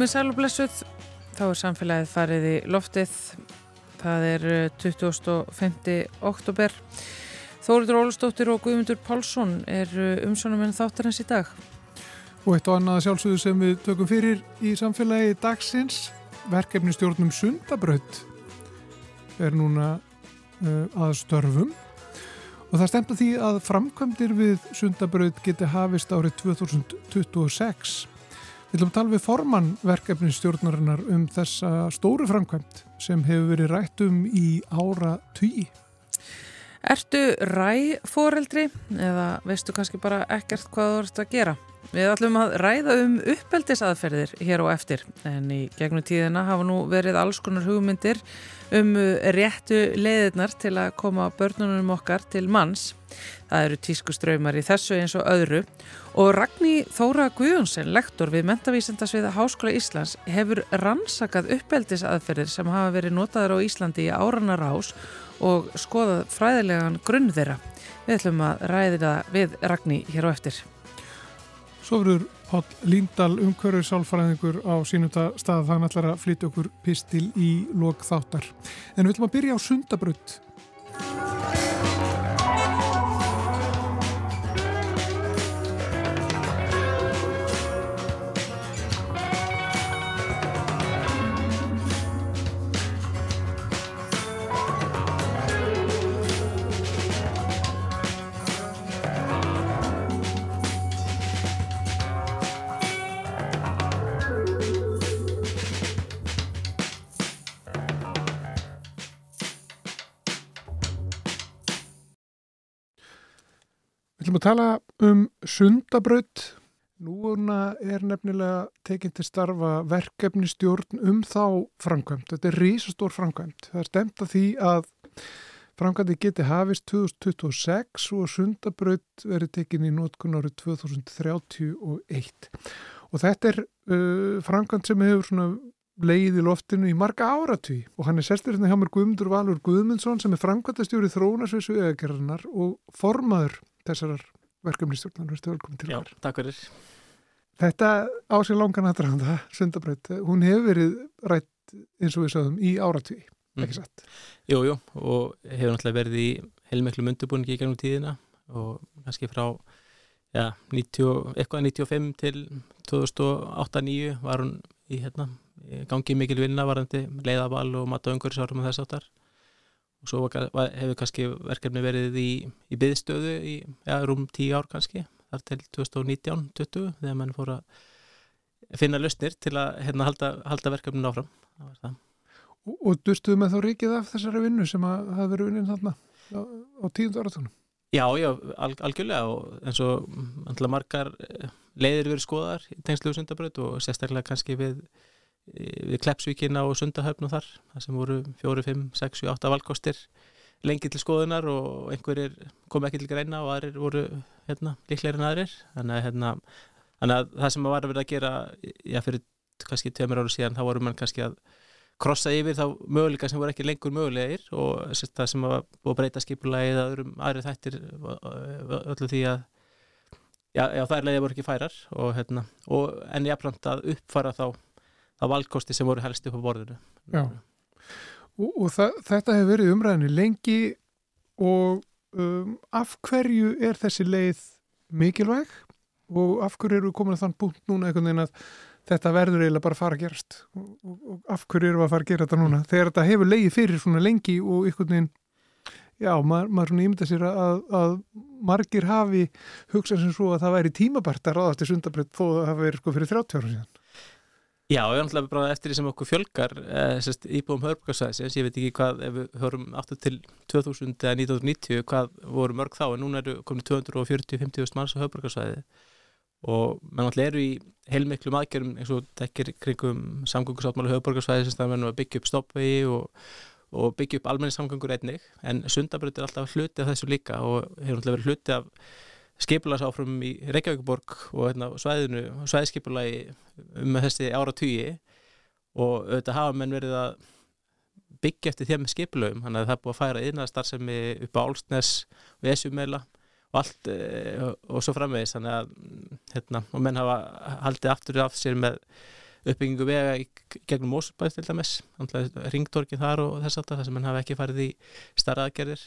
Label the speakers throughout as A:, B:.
A: Komið sælublessuð, þá er samfélagið farið í loftið. Það er 25. oktober. Þóriður Ólustóttir og Guðmundur Pálsson er umsónum en þáttar hans í dag.
B: Og eitt og annað sjálfsögðu sem við tökum fyrir í samfélagi dagsins, verkefni stjórnum Sundabraut er núna uh, að störfum og það stemta því að framkvæmdir við Sundabraut geti hafist árið 2026. Við viljum tala við formann verkefni stjórnarinnar um þessa stóru framkvæmt sem hefur verið rætt um í ára tugi.
A: Ertu ræforeldri eða veistu kannski bara ekkert hvað þú ert að gera? Við ætlum að ræða um uppeldisaðferðir hér og eftir en í gegnum tíðina hafa nú verið alls konar hugmyndir um réttu leiðirnar til að koma börnunum okkar til manns. Það eru tískuströymar í þessu eins og öðru og Ragní Þóra Guðjónsson, lektor við Mentavísendasviða Háskóla Íslands, hefur rannsakað uppeldisaðferðir sem hafa verið notaður á Íslandi í áranar ás og skoðað fræðilegan grunn þeirra. Við ætlum að ræða það við Ragní hér á eftir.
B: Svo verður Páll Líndal umhverfið sálfræðingur á sínum stað þannig ætlar að flytja okkur pistil í lok þáttar. En við ætlum að byrja á sundabrödd. Að tala um sundabraut. Núna er nefnilega tekinn til starfa verkefni stjórn um þá framkvæmt. Þetta er rísastór framkvæmt. Það er stemt að því að framkvæmdi geti hafist 2026 og sundabraut verið tekinn í nótkun árið 2031. Og þetta er uh, framkvæmt sem hefur svona leið í loftinu í marga áratví og hann er sérstur hérna hjá mér Guðmundur Valur Guðmundsson sem er framkvæmtastjóri þróunarsveisu eðagerðarnar og formaður þessarar verkefnistjórnar. Verður velkomin til
C: Já,
B: okkar.
C: takk fyrir.
B: Þetta á sér langan aðdraðanda, sundabraut, hún hefur verið rætt eins og við sagðum í áratví, ekki satt.
C: Jú, jú, og hefur náttúrulega verið í heilmiklu myndubúningi í gegnum tíðina og kannski frá ja, 90, eitthvað 95 til 2008-2009 var hún í hérna, gangi mikil vinna varandi leiðaval og matta umhverfisárum og þess áttar og svo hefur kannski verkefni verið í, í byðstöðu í ja, rúm 10 ár kannski þar til 2019-20 þegar mann fór að finna lausnir til að hérna, halda, halda verkefnin áfram það það
B: Og, og dustuðu með þá ríkið af þessari vinnu sem að hafa verið vinnin þarna á, á tíundu áratunum.
C: Já, já, al algjörlega og eins og alltaf margar eh, leiðir verið skoðar í tengslu sundabraut og sérstaklega kannski við, við Kleppsvíkina og Sundahöfn og þar, það sem voru 4, 5, 6, 7, 8 valkostir lengi til skoðunar og einhverjir kom ekki til greina og aðrir voru hérna, líklegir en aðrir. Þannig að, hérna, þannig að það sem var að vera að gera já, fyrir kannski tveimur ára síðan þá voru mann kannski að krossa yfir þá möguleika sem voru ekki lengur mögulegir og það sem var búið að breyta skipulagi eða öðrum aðri þættir öllu því að já, já er leiði voru ekki færar og, hérna, og en jáfnframt að uppfara þá þá valkosti sem voru helst upp á borðinu.
B: Já. Og, og þetta hefur verið umræðinu lengi og um, af hverju er þessi leið mikilvæg? Og af hverju eru komin að þann punkt núna einhvern veginn að þetta verður eiginlega bara að fara að gerast? Og, og, og af hverju eru að fara að gera þetta núna? Þegar þetta hefur leiði fyrir svona lengi og einhvern veginn já, maður, maður svona ímynda sér að, að margir hafi hugsað sem svo að það væri tímabært að ráðast í sundabrett þó að það hafi verið sko fyrir 30 ára síðan
C: Já, ég ætla bara eftir því sem okkur fjölgar eh, sérst, íbúum hörbrukarsæðis, ég veit ekki hvað ef við hörum aftur til 2000 eða 1990 hvað voru mörg þá en núna eru komin 240-50 manns á hörbrukarsæði og mann alltaf eru í heilmiklum aðgerðum eins og tekir kringum samgöngusáttmáli hörbrukarsæði sem það verður að byggja upp stoppvegi og, og byggja upp almenni samgöngur einnig en sundabröð er alltaf hluti af þessu líka og hefur alltaf verið hluti af skipulagsáfrum í Reykjavíkuborg og hérna, svæðinu, svæðskipulagi um þessi ára tugi og auðvitað hafa menn verið að byggja eftir þeim skipulagum þannig að það er búið að færa innastarfsemi upp á Álsnes og Esjumela og allt og svo framvegis. Þannig að hérna, og menn hafa haldið aftur af sér með uppbyggingu vega í gegnum Mósurbæð til dæmis, ringtorkin þar og þess að það sem hann hafi ekki farið í starra aðgerðir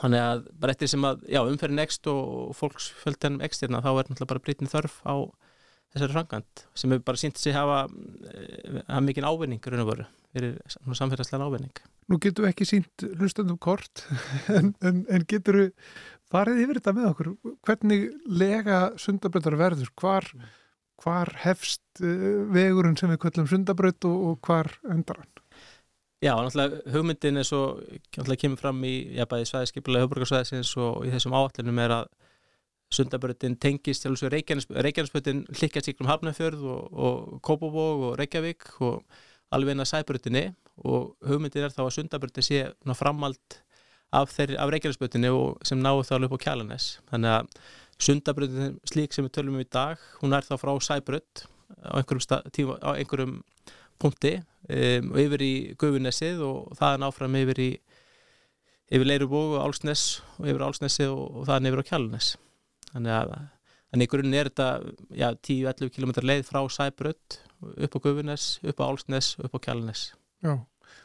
C: þannig að bara eftir sem að, já, umferðin ekst og fólksfjöldinum ekstirna þá er náttúrulega bara breytin þörf á þessari frangand sem hefur bara sínt sig hafa, hafa mikið ávinning raun og veru, fyrir samfélagslega ávinning.
B: Nú getum við ekki sínt hlustandum kort en, en, en getur við farið yfir þetta með okkur? Hvernig lega sundabröndar verður? Hvar, hvar hefst vegurinn sem við kvöllum sundabrönd og, og hvar endar hann
C: Já, náttúrulega hugmyndin er svo náttúrulega kemur fram í, já, bæði svæðiskipulega höfbrukarsvæðisins og í þessum áallunum er að sundabröndin tengist til þessu Reykjanesböndin hlikkast ykkur um Hafnarfjörð og, og Kópavóg og Reykjavík og alveg inn að sæbröndinni og hugmyndin er þá að sundabröndin sé framald af, af Reykjanesböndinni og sem náðu þá alveg upp á Kjalanes þannig að sundabröndin slík sem við tölum um í dag, hún er þá frá sæbrönd á einhverjum, tíma, á einhverjum punkti um, og yfir í Guðunessið og þaðan áfram yfir í yfir Leirubóg og Álsnes og yfir Álsnesið og, og þaðan yfir á Kjálnes þannig að þannig í grunninn er þetta já, 10-11 km leið frá Sæbrödd upp á Guðuness, upp á Álsnes upp á Kjálnes
B: Já,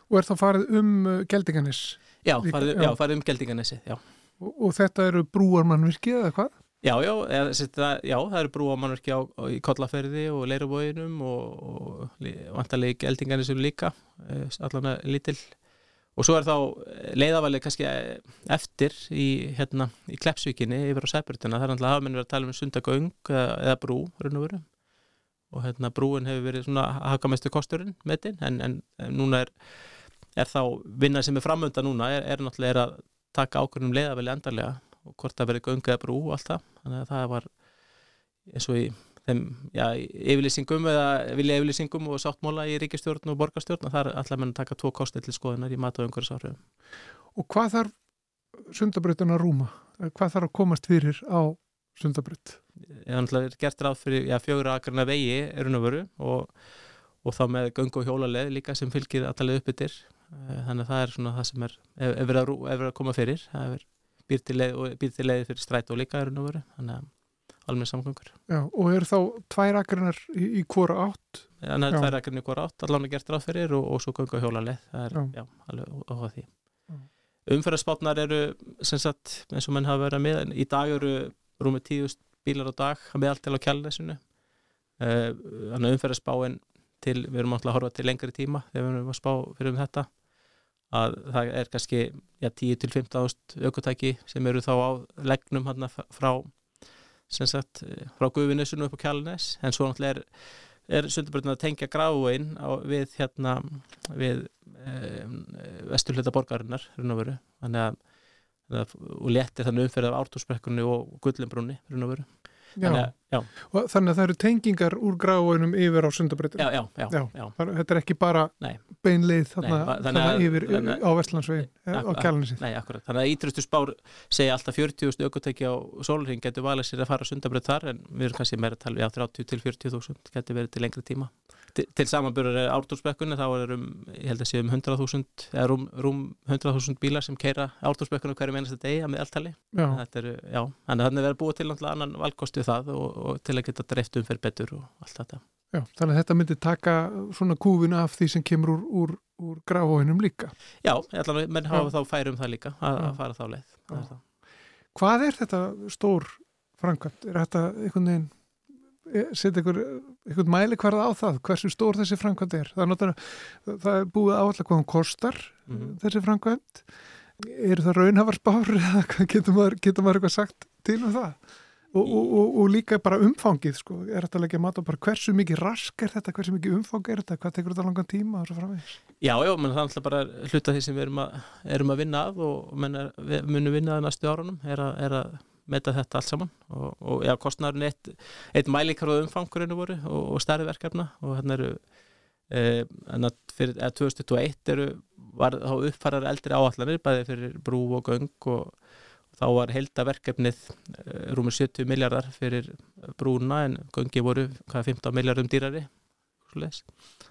B: og er það farið um uh, Geldinganis?
C: Já, farið, já. já, farið um Geldinganesi og,
B: og þetta eru brúarmannvirkið eða hvað?
C: Já, já, eða, það, já, það eru brúamannverki í Kollaferði og Leirubóinum og, og vantarleik eldingarnir sem líka, eh, allan að lítil. Og svo er þá leiðavalið kannski eftir í, hérna, í Klepsvíkinni yfir á Sæbjörnuna, það er náttúrulega hafmennir að tala um sundagöng eða, eða brú, raun og veru. Og hérna brúin hefur verið svona hakamestu kosturinn með þinn, en, en, en núna er, er þá vinna sem er framönda núna, er, er náttúrulega að taka ákveðnum leiðavalið endarlega og hvort það verið göngaða brú og allt það þannig að það var eins og í þeim, já, yfirlýsingum eða vilja yfirlýsingum og sáttmóla í ríkistjórn og borgarstjórn og það er alltaf menn að taka tvo kostið til skoðunar í mat og umhverfisáhrifum
B: Og hvað þarf sundabröðun að rúma? Hvað þarf að komast fyrir á sundabröð?
C: Það er gert ráð fyrir fjögur aðgarna vegi er unnöfuru og, og þá með göng og hjólaleð líka sem fylgir aðtalið uppbyttir eh, þannig að það er svona það sem er ef, ef er að, að koma fyrir það er býr til leið, býr til leið fyrir stræt og líka þannig að alveg samgöngur.
B: Já, og er þá tvær akrinar í, í hvora átt?
C: Já, það er tvær akrinar í hvora átt, allan er gert ráð fyrir og, og svo göngu hjóla leið, það er, já, já alveg á því. Umferðarspátnar eru, sem sagt, eins og menn hafa verið með, í dag eru rúmið tíðust bílar á dag að meðal til á kjallesinu, eh, þannig uh, umferðarspáin til, við erum alltaf að horfa til lengri tíma þegar við erum að spá fyrir um þetta að það er kannski ja, 10-15 aukotæki sem eru þá á legnum hérna frá sagt, frá Guðvinnesunu upp á Kjálnes en svo náttúrulega er, er sundarbröndin að tengja gráin við hérna við um, vesturleita borgarinnar þannig að, og letir þannig umferð af ártúrsbrekkunni og gullumbrunni
B: þannig að þannig að það eru tengingar úr gráinum yfir á
C: já.
B: Þetta er ekki bara Nei. beinleið þarna yfir
C: þannig,
B: á Vestlandsvegin eh, á.
C: Nei, akkurat. Þannig að ítrustu spár segja alltaf 40.000 aukotæki á solring getur valið sér að fara sundabreyt þar en við erum kannski meira að tala við á 30 til 40.000 getur verið til lengri tíma. Til, til samanbyrjar er ártúrsbekkunni þá er um, ég held að séum 100.000 eða rúm, rúm 100.000 bílar sem keira ártúrsbekkunni hverju mennast degi er, já, þannig að þannig verður búið til annan valkostu það og, og til að geta dreift um fyrir betur og allt þetta.
B: Já, þannig að þetta myndi taka svona kúfin af því sem kemur úr, úr, úr gráhóinum líka.
C: Já, allan, menn hafa þá færum það líka að, að fara þá leið.
B: Er Hvað er þetta stór framkvæmt? Er þetta einhvern veginn setja ykkur einhvern mæli hverða á það, hversu stór þessi framkvæmt er? Það er, náttúrulega, það er búið áallega hvað hún kostar mm -hmm. þessi framkvæmt. Er það raunhafarspár eða getur maður, getur maður eitthvað sagt til um það? Og, og, og líka bara umfangið sko, er þetta að leggja mat á bara hversu mikið rask er þetta, hversu mikið umfang er þetta, hvað tekur þetta langan tíma og svo framvegis?
C: Já, já, menn það er alltaf bara hluta því sem við erum að, erum að vinna að og menn er, við munum vinna að næstu árunum er að, er að meta þetta allt saman og, og já, kostnarinn eitt, eitt mælikar og umfangurinu voru og stærri verkefna og hérna eru e, fyrir 2021 eru var þá uppfærar eldri áallanir bæði fyrir brú og göng og þá var heldaverkefnið eh, rúmur 70 miljardar fyrir brúna en gangi voru hvað, 15 miljardum dýrari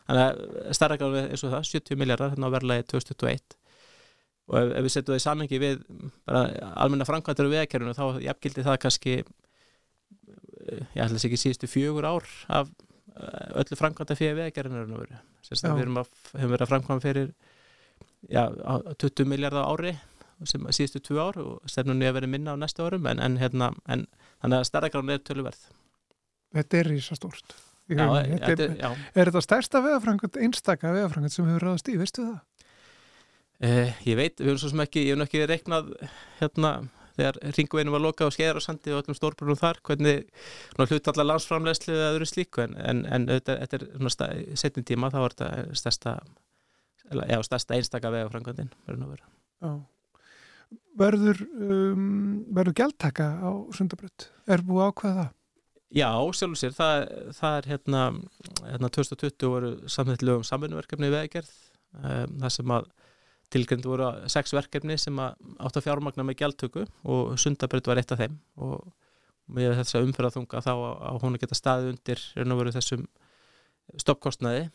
C: þannig að starra gráði eins og það 70 miljardar hérna á verðlagi 2021 og ef, ef við setjum það í samengi við almenna framkvæmdur og veðkerfinu þá jafngildi það kannski eh, ég ætla að segja síðustu fjögur ár af eh, öllu framkvæmda fyrir að við hefum verið að framkvæmda fyrir já, á- 20 miljardar ári sem síðustu tvö ár og stefnunni að vera minna á næstu árum en, en, hérna, en þannig að stærðagráðin er töluverð.
B: Þetta er rísastórt.
C: Já,
B: rauninni.
C: þetta er,
B: er, er þetta stærsta veðafrangand, einstaka veðafrangand sem hefur ráðast í, veistu það?
C: Eh, ég veit, við erum svo sem ekki, ég hef nú ekki reiknað hérna þegar ringveginum var lokað og skeiðar og sandi og öllum stórbrunum þar, hvernig nú, hlut allar landsframlegslu eða öðru slíku en, en, en auðvitað, þetta er svona setjum tíma þá er þetta stærsta já, stærsta einstaka verður að vera.
B: Já. Verður, um, verður gjaldtaka á sundabrödd? Er búið ákveða það?
C: Já, sjálfur sér, það, það er hérna, hérna 2020 voru samþitt lögum samvinnuverkefni í veðgerð um, það sem að tilgrind voru sex verkefni sem að átt að fjármagna með gjaldtöku og sundabrödd var eitt af þeim. Og með þessa umferðarþunga þá á, á hún að geta staðið undir þessum stoppkostnaði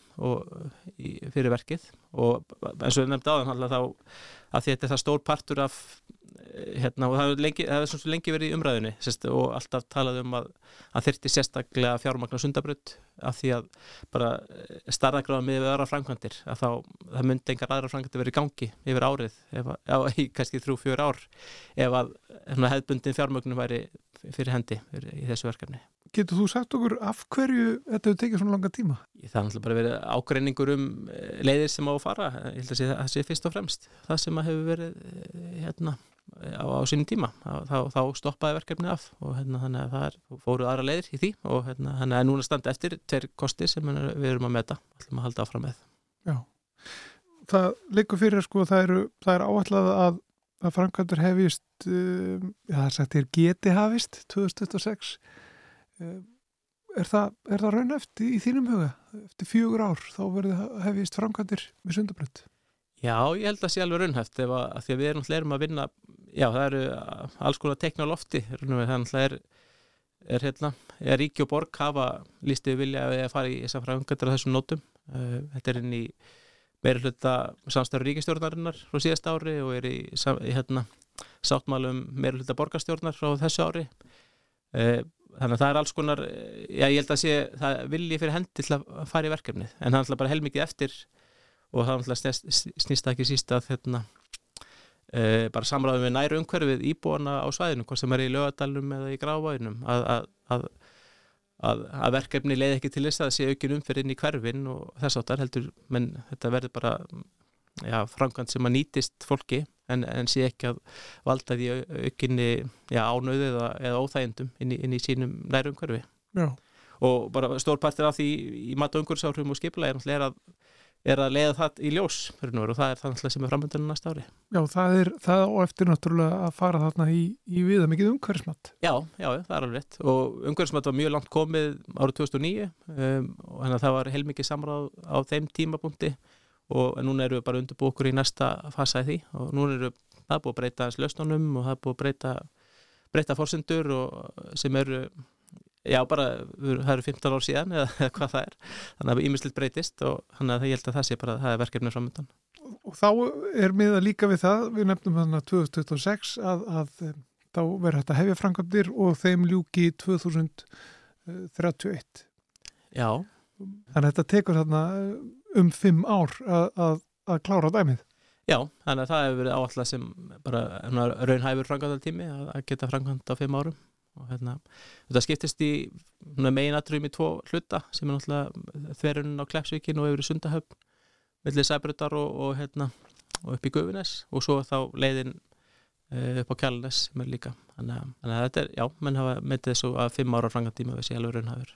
C: fyrir verkið. Og eins og við nefndi áðan þá að þetta er það stór partur af eh, hérna og það hefur svona lengi verið í umræðunni sérst, og alltaf talað um að, að þyrti sérstaklega fjármagna sundabrödd af því að bara starðagráða með aðra framkvæmdir að þá það myndi engar aðra framkvæmdir verið í gangi yfir árið, ef, að, já, í kannski þrjú, fjör ár ef að hérna, hefðbundin fjármögnum væri fyrir hendi fyrir, í þessu verkefni.
B: Getur þú sagt okkur af hverju þetta hefur tekið svona langa tíma?
C: Það er náttúrulega bara verið ágreiningur um eh, leiðir sem á að fara, ég held að sé, það sé fyrst og fremst það sem hefur verið eh, hérna á, á sínum tíma þá, þá stoppaði verkefni af og hérna þannig að það er, fóru aðra leiðir í því og hérna þannig að núna standa eftir tveir kosti sem við erum að meta, ætlum að halda áfram með.
B: Já, það liggur fyrir sko, það eru, það er áætlað að, að framkvæmdur hefist um, já, það er sagt þér geti hafist 2026 um, er það, það raunæft í, í þínum huga? Eftir fjögur ár þá verður hefist framkvæmdur með sundabrönd
C: Já, ég held að sé alveg raunhæft ef að, að því að við erum alltaf að vinna já, það eru alls konar tekna á lofti þannig að það er hérna, er Ríki og Borg hafa lístið vilja að fara í þessar framkvæmdur á þessum nótum. Uh, þetta er inn í meira hluta samstæður ríkistjórnarinnar frá síðast ári og er í, í hérna, sáttmálum meira hluta borgarstjórnar frá þessu ári. Uh, þannig að það er alls konar já, ég held að sé, það vilji fyrir hendi til að fara í verkefnið, en það er bara heilmikið eftir og það snýst, ekki síst að hérna, e, bara samræðum við næru umhverfið íbúana á svæðinu, hvort sem er í lögadalum eða í grávæðinum að, að, að, að verkefni leiði ekki til þess að sé aukin umferð inn í hverfin og þess áttar heldur, menn þetta verður bara já, framkvæmt sem að nýtist fólki en, en sé ekki að valda því aukinni já, ánöðu eða, eða óþægindum inn í, inn í sínum næru umhverfi
B: Já.
C: og bara stór partir af því í mat og umhverfisáhrifum og skipula er að er að leiða það í ljós og það er það sem er framöndunum næsta ári.
B: Já, það er það og eftir náttúrulega að fara þarna í, í viða mikið umhverfismat.
C: Já, já, það er alveg rétt og umhverfismat var mjög langt komið árið 2009 um, og þannig að það var heilmikið samráð á þeim tímabúndi og núna eru við bara undirbú okkur í næsta fasa í því og núna eru það búið að breyta hans lausnunum og það búið að breyta breyta fórsendur og sem eru Já, bara, það eru 15 ár síðan eða hvað það er, þannig að ímislitt breytist og þannig að ég held að það sé bara það er verkefnið framöndan.
B: Og þá er miða líka við það, við nefnum þannig að 2026 að, að þá verður þetta hefja framkvæmdir og þeim ljúki 2031.
C: Já.
B: Þannig að þetta tekur þarna um fimm ár að, að, að klára dæmið.
C: Já, þannig að það hefur verið áallega sem bara raunhæfur framkvæmdaltími að, að geta framkvæmd á fimm árum og hérna, þetta skiptist í megin aðröfum í tvo hluta sem er náttúrulega þverjunum á Klepsvíkin og yfir í Sundahöfn millir Sæbrutar og, og, hérna, og upp í Guðunes og svo þá leiðin uh, upp á Kjálnes sem er líka. Þannig að, þetta er, já, menn hafa metið þessu að fimm ára frangatíma við sé alveg raunhafur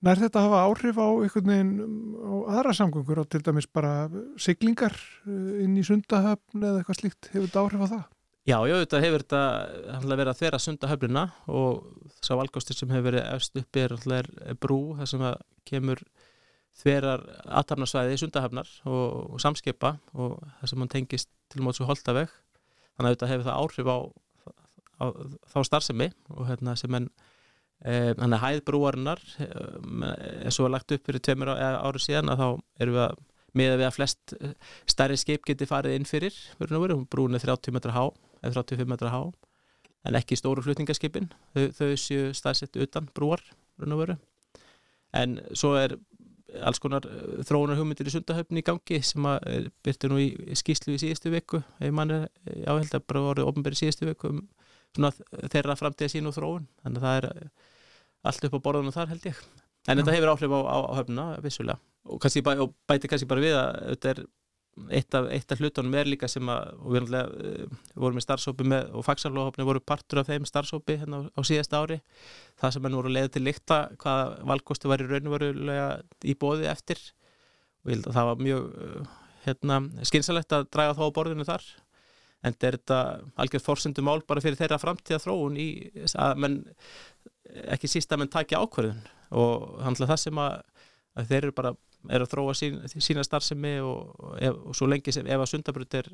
B: Nær þetta hafa áhrif á einhvern veginn á aðra samgöngur og til dæmis bara siglingar inn í Sundahöfn eða eitthvað slíkt, hefur þetta áhrif á það?
C: Já, já, þetta hefur verið að þverja sunda höflina og sá valgástir sem hefur verið efst uppi er, brú, það sem kemur þverar aðtarnarsvæði í sundahöfnar og, og samskipa og það sem hann tengist til og holdaveg þannig að þetta hefur það áhrif á, á, á þá starfsemi og hérna sem enn e, hann er hæð brúarinnar eins og lagt upp fyrir tveimur ári síðan að þá erum við að miða við að flest stærri skip geti farið inn fyrir, brún er 30 metra há eða 35 metra há en ekki stóru flutningaskipin. Þau, þau séu staðsett utan brúar en svo er alls konar þróunar hugmyndir í sundahöfni í gangi sem að byrtu nú í skýslu í síðustu viku. Ef mann er áheld að bara voru ofnbæri síðustu viku um svona þeirra framtíða sín og þróun. Þannig að það er allt upp á borðunum þar held ég. En Já. þetta hefur áhrif á, á, á höfnuna vissulega. Og, kannski, og bæti kannski bara við að þetta er eitt af, af hlutunum er líka sem að við uh, vorum með starfsópi með, og fagsarlóhópni voru partur af þeim starfsópi hérna á, á síðast ári. Það sem henn voru leiðið til líkta hvaða valkostu var í raun og verulega í bóði eftir. Og ég held að það var mjög uh, hérna, skynsalegt að draga þá borðinu þar. En er þetta algjörð fórsöndu mál bara fyrir þeirra framtíða þróun í að menn ekki síst að menn takja ákverðun og það sem að, að þeir eru bara er að þróa sín, sína starfsemi og, og, og svo lengi sem ef að sundabrut er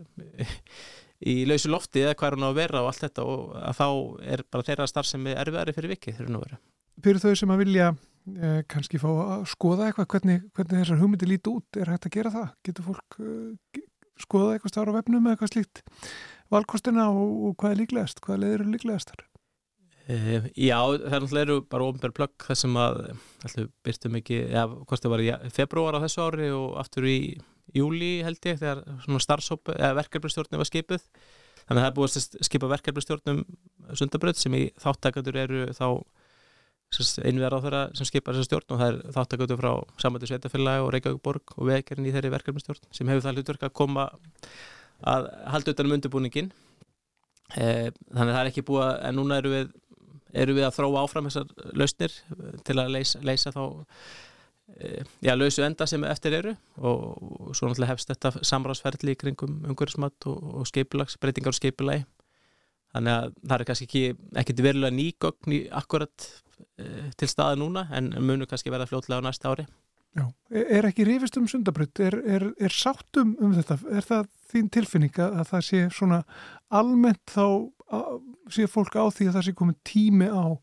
C: í lausu lofti eða hvað er hann á að vera og allt þetta og að þá er bara þeirra starfsemi erfiðari fyrir vikið þegar nú vera.
B: Fyrir þau sem að vilja eh, kannski fá að skoða eitthvað hvernig, hvernig þessar hugmyndi líti út, er hægt að gera það? Getur fólk eh, skoða eitthvað stára á vefnum eða eitthvað slíkt valkostina og, og hvað er líklegast? Hvað leður líklegast þar?
C: Uh, já, það er náttúrulega bara ofnbjörn plögg þessum að alltaf byrstum ekki, já, hvort það var í februar á þessu ári og aftur í júli held ég þegar svona starfsóp eða verkefnistjórnum var skipuð. Þannig að það er búið að skipa verkefnistjórnum sundabröð sem í þáttakandur eru þá einverð á þeirra sem skipar þessa stjórn og það er þáttakandur frá samvættu sveitafélagi og Reykjavík og veðgerinn í þeirri verkefnistjórn sem hefur það hlutverk að koma að halda utanum undirbúningin uh, þannig að það er ekki búið að, núna eru við eru við að þróa áfram þessar lausnir til að leysa, leysa þá e, já, lausu enda sem eftir eru? Og svo náttúrulega hefst þetta samráðsferðli í kringum umhverfismat og, og skeipilags, breytingar og skeipilagi þannig að það er kannski ekki ekkert verulega nýgögn í akkurat e, til staða núna en munur kannski verða fljótlega á næsta ári
B: Já, er ekki rífist um sundabrönd, er, er, er sáttum um þetta, er það þín tilfinninga að það sé svona almennt þá sé fólk á því að það sé komið tími á,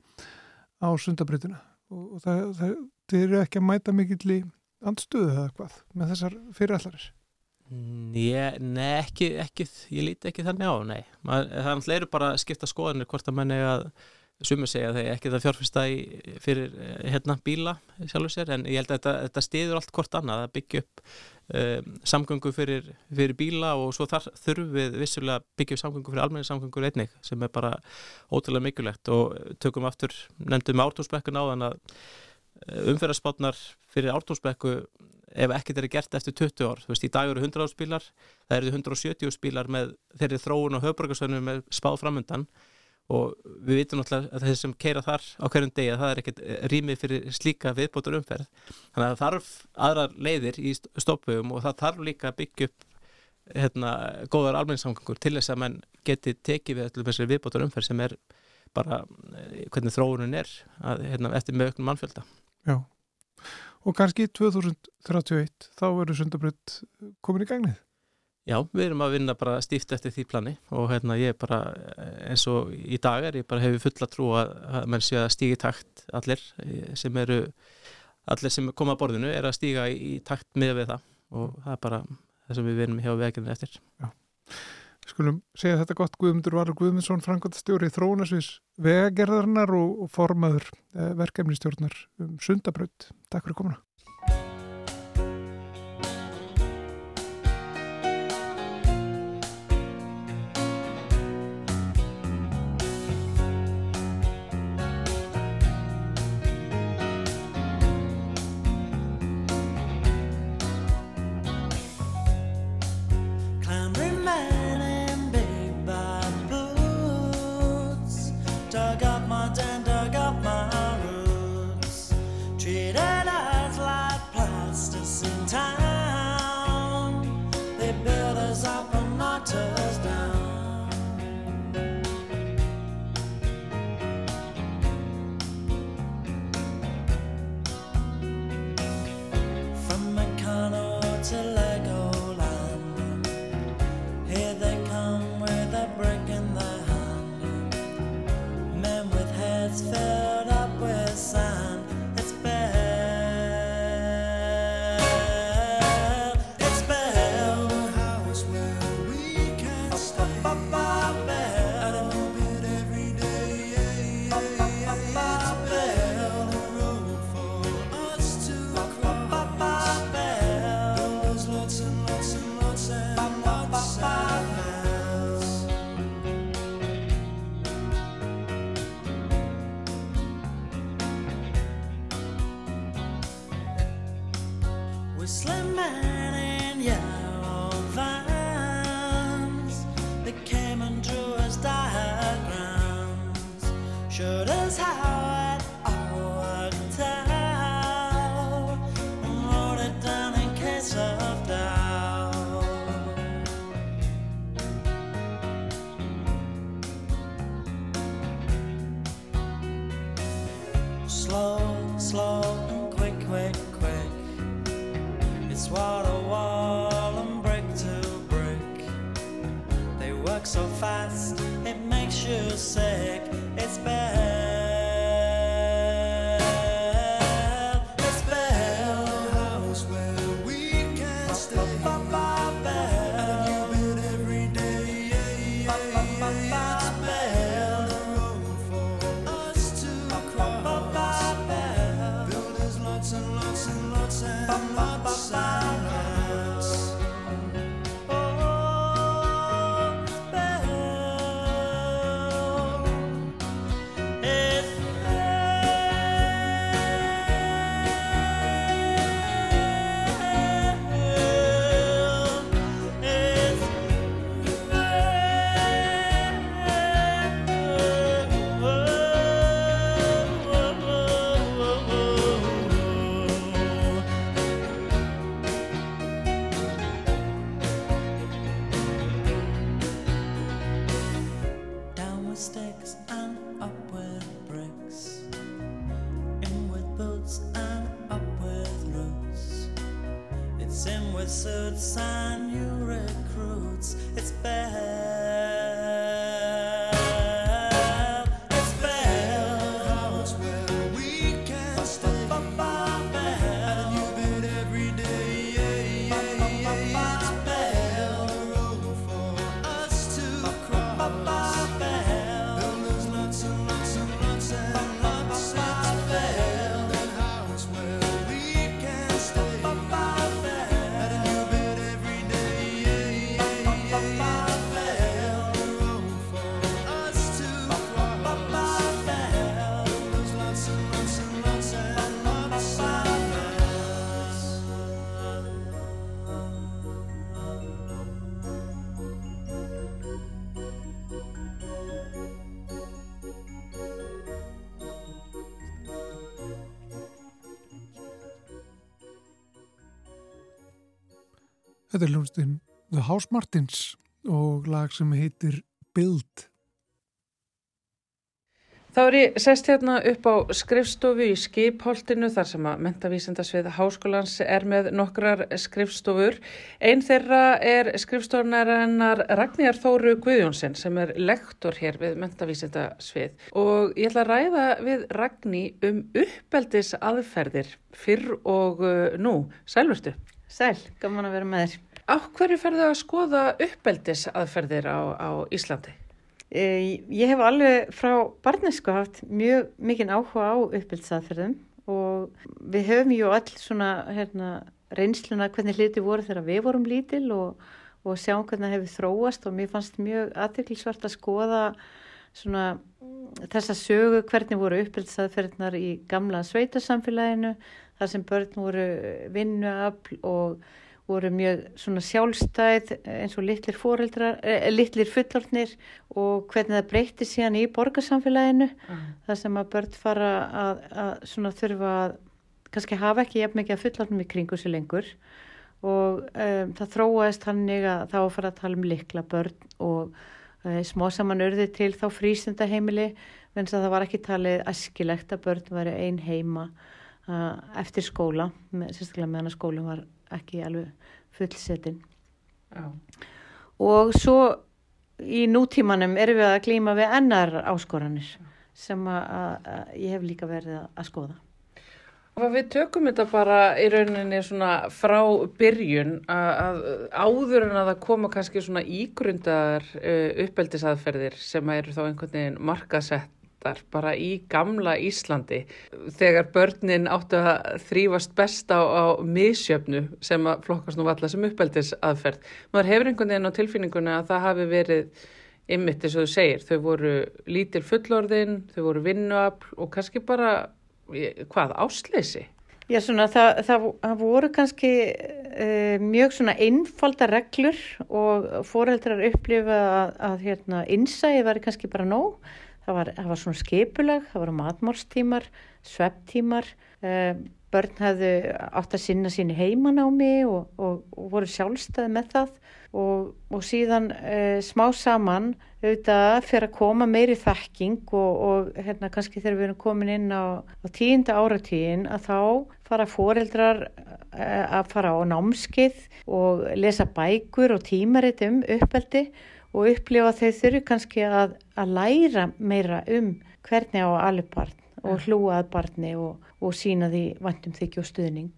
B: á sundabröndina og, og það, það, það eru ekki að mæta mikill í andstöðu eða hvað með þessar fyrirallarins?
C: Nei, ekki, ekki, ég líti ekki þannig á, nei. Það er bara að skipta skoðanir hvort að menna að sumur segja að það er ekki það fjárfyrsta fyrir eh, hérna bíla sjálfur sér en ég held að þetta, þetta stiður allt hvort annað að byggja upp um, samgöngu fyrir, fyrir bíla og svo þar þurfum við vissulega byggja upp samgöngu fyrir almenni samgöngur einnig sem er bara ótrúlega mikilvægt. Og tökum aftur, nefndum ártónsbekku náðan að eh, umferðarspátnar fyrir ártónsbekku ef ekkert er gert eftir 20 ár, þú veist, í dag eru 100 áspílar, það eru 170 áspílar með þeirri þróun og höfbrukarsvönum með spáð framöndan og við vitum náttúrulega að þeir sem keira þar á hverjum degi að það er ekkert eh, rýmið fyrir slíka viðbótur umferð þannig að það þarf aðrar leiðir í stoppum og það þarf líka að byggja upp hérna, góðar almenningssamgangur til þess að mann geti tekið við allir þessari viðbótur umferð sem er bara eh, hvernig þróunun er að, hérna, eftir auknum mannfjölda.
B: Já, og kannski 2031 þá verður sundabrödd komin í gagnið
C: Já, við erum að vinna bara stíft eftir því plani og hérna ég er bara eins og í dag er ég bara hefur fulla trú að, að mann sé að stígi takt allir sem eru allir sem koma að borðinu er að stíga í, í takt með við það og það er bara það sem við vinum hjá veginni eftir Já.
B: Skulum segja þetta gott Guðmundur Valur Guðmundsson, Frankværtastjóri Þróunasvís vegagerðarnar og, og formaður eh, verkefnistjórnar um Sundabraut. Takk fyrir komuna
D: time. Whistling man in yellow vans and up with roots. It's in with suits and new recruits. It's bad.
B: Þetta er hljómsdyn The House Martins og lag sem heitir Build.
A: Þá er ég sest hérna upp á skrifstofu í skipholtinu þar sem að mentavísindasvið háskólans er með nokkrar skrifstofur. Einn þeirra er skrifstofunarinnar Ragnhjar Þóru Guðjónsson sem er lektor hér við mentavísindasvið og ég ætla að ræða við Ragni um uppeldis aðferðir fyrr og uh, nú. Sælvertu.
E: Sæl, gaman að vera með þér.
A: Á hverju ferðu að skoða uppeldis aðferðir á, á Íslandi?
E: E, ég hef alveg frá barnesku haft mjög mikinn áhuga á uppbyldsatferðum og við höfum ju all svona hérna, reynsluna hvernig hluti voru þegar við vorum lítil og, og sjáum hvernig það hefur þróast og mér fannst mjög aðteklisvart að skoða svona þessa sögu hvernig voru uppbyldsatferðnar í gamla sveitasamfélaginu þar sem börn voru vinnuafl og voru mjög svona sjálfstæð eins og litlir eh, litlir fullornir og hvernig það breyti síðan í borgarsamfélaginu
A: Mm.
E: þar sem að börn fara að, að svona þurfa að kannski hafa ekki jafn mikið að fullornum í kringu sér lengur og um, það þróaðist hannig að þá að fara að tala um likla börn og uh, smá saman urði til þá frístundaheimili en það var ekki talið æskilegt að börn væri ein heima uh, eftir skóla, með, sérstaklega meðan að skólinn var ekki alveg fullsetin.
A: Já.
E: Og svo í nútímanum erum við að glýma við ennar áskoranir sem að, að, að ég hef líka verið að, skoða.
A: Og við tökum þetta bara í rauninni svona frá byrjun að, að áður en að það koma kannski svona ígrundaðar uh, uppeldisaðferðir sem eru þá einhvern veginn markasettar bara í gamla Íslandi þegar börnin áttu að þrýfast best á, á misjöfnu sem að flokkast nú valla sem uppeldisaðferð. Maður hefur einhvern veginn á tilfinningunni að það hafi verið ymmit eins og þú segir, þau voru lítil fullorðin, þau voru vinnuafl og kannski bara, ég- hvað, ásleysi?
E: Já, svona, það, það, það voru kannski uh, mjög svona einfalda reglur og foreldrar upplifa að, að hérna, innsæði var kannski bara nóg. Það var, það var svona skipulag, það voru matmálstímar, svepptímar, uh, börn hefðu átt að sinna síni heimanámi og, og, og voru sjálfstæði með það. Og, og síðan uh, smá saman auðvitað fyrir að koma meiri þekking og, hérna kannski þegar við erum komin inn á, á tíunda áratíðin að þá fara foreldrar uh, að fara á námskið og lesa bækur og tímarit um uppeldi og upplifa þau þurfi kannski að, að læra meira um hvernig á að alveg barn og hlúa að barni og, og sína því vantum þykju og stuðning.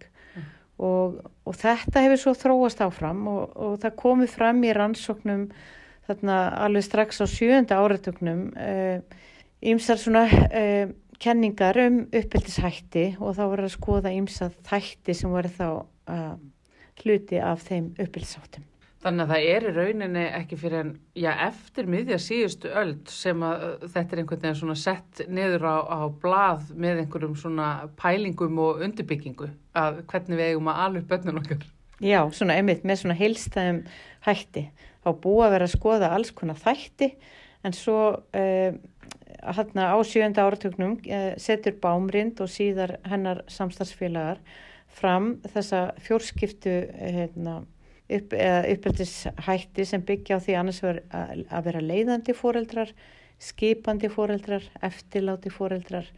E: Og, og þetta hefur svo þróast áfram og, og það komið fram í rannsóknum þarna alveg strax á sjönda áratögnum ýmsar uh, svona uh, kenningar um uppeldishætti og þá voru að skoða ýmsar þætti sem voru þá uh, hluti af þeim uppeldisháttum.
A: Þannig að það er í rauninni ekki fyrir en, já, eftir miðja síðustu öld sem að uh, þetta er einhvern veginn svona sett niður á, á blað með einhverjum svona pælingum og undirbyggingu að hvernig við eigum að alveg bönnum okkar.
E: Já, svona einmitt með svona heilstæðum hætti. Þá búið að vera að skoða alls konar þætti en svo uh, hérna á sjönda áratögnum uh, setur Bámrind og síðar hennar samstagsfélagar fram þessa fjórskiptu hérna upp, uppeldishætti sem byggja á því annars ver, að, að vera leiðandi fóreldrar, skipandi fóreldrar, eftirláti fóreldrar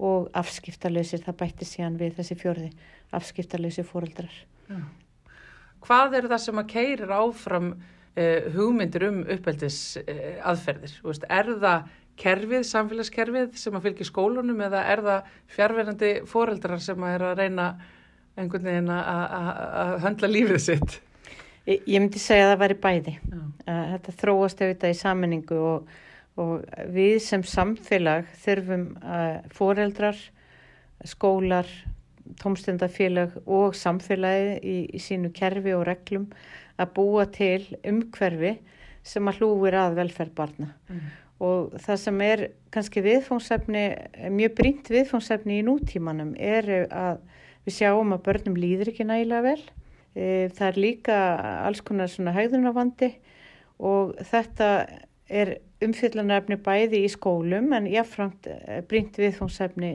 E: og afskiptalösir, það bætti síðan við þessi fjörði, afskiptalösi fóreldrar.
A: Já. Hvað er það sem að keirir áfram uh, hugmyndir um uppeldis uh, aðferðir? Veist, er það kerfið, samfélagskerfið sem að fylgja skólunum eða er það fjárverandi fóreldrar sem að er að reyna einhvern veginn að höndla lífið sitt?
E: Ég, ég myndi segja að það væri bæði. Þetta þróast auðvitað í sammenningu og, og við sem samfélag þurfum foreldrar, skólar, tómstundafélag og samfélagi í, í sínu kerfi og reglum að búa til umhverfi sem að hlúir að velferð barna. Mm. Og það sem er kannski viðfóngsefni, mjög brínt viðfóngsefni í nútímanum er að við sjáum að börnum líður ekki nægilega vel Það er líka alls konar svona haugðunarvandi og þetta er umfyllanarefni bæði í skólum en jáfnframt brínt viðfóngsefni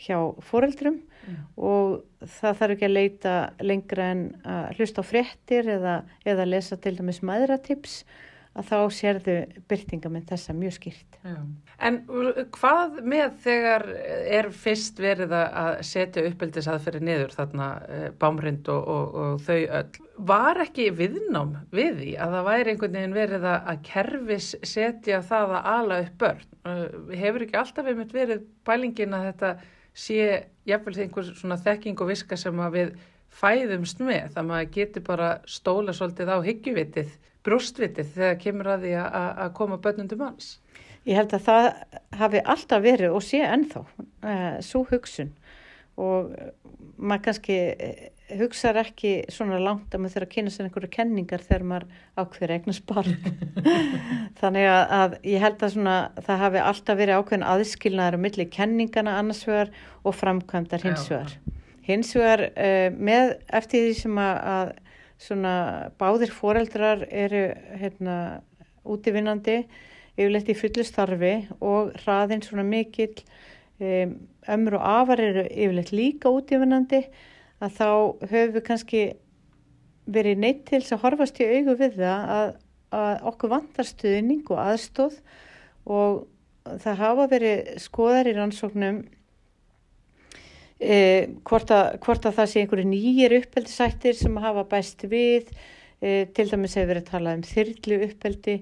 E: hjá foreldrum mm. og það þarf ekki að leita lengra en að hlusta á fréttir eða, eða lesa til dæmis maðuratips að þá sérðu byrtinga með þessa mjög skýrt.
A: Já. En hvað með þegar er fyrst verið að setja uppeldisaðferði niður þarna bámrind og, og, og þau öll? Var ekki viðnám við því að það væri einhvern veginn verið að kerfis setja það að ala upp börn? Hefur ekki alltaf einmitt verið bælingin að þetta sé jafnvel einhver svona þekking og viska sem að við fæðumst með það maður getur bara stóla svolítið á hyggjuvitið brústvitið þegar kemur að því að koma börnundum hans?
E: Ég held að það hafi alltaf verið og sé ennþá uh, svo hugsun og maður kannski hugsaður ekki svona langt að maður þurfa að kynna sér einhverju kenningar þegar maður ákveður eignast barn. Þannig að, að ég held að svona, það hafi alltaf verið ákveðin aðskilnaður um milli kenningana annars vegar og framkvæmdar hins vegar. Hins vegar uh, með eftir því sem að, að svona báðir foreldrar eru hérna útivinnandi yfirleitt í fullu starfi og hraðinn svona mikill. Um, ömur og afar eru yfirleitt líka útivinnandi að þá höfum við kannski verið neitt til að horfast í augu við það að, að okkur vantar stuðning og aðstóð og það hafa verið skoðar í rannsóknum Eh, hvort, að, hvort að það sé einhverju nýjir uppeldisættir sem hafa bæst við eh, til dæmis hefur verið talað um þyrlu uppeldi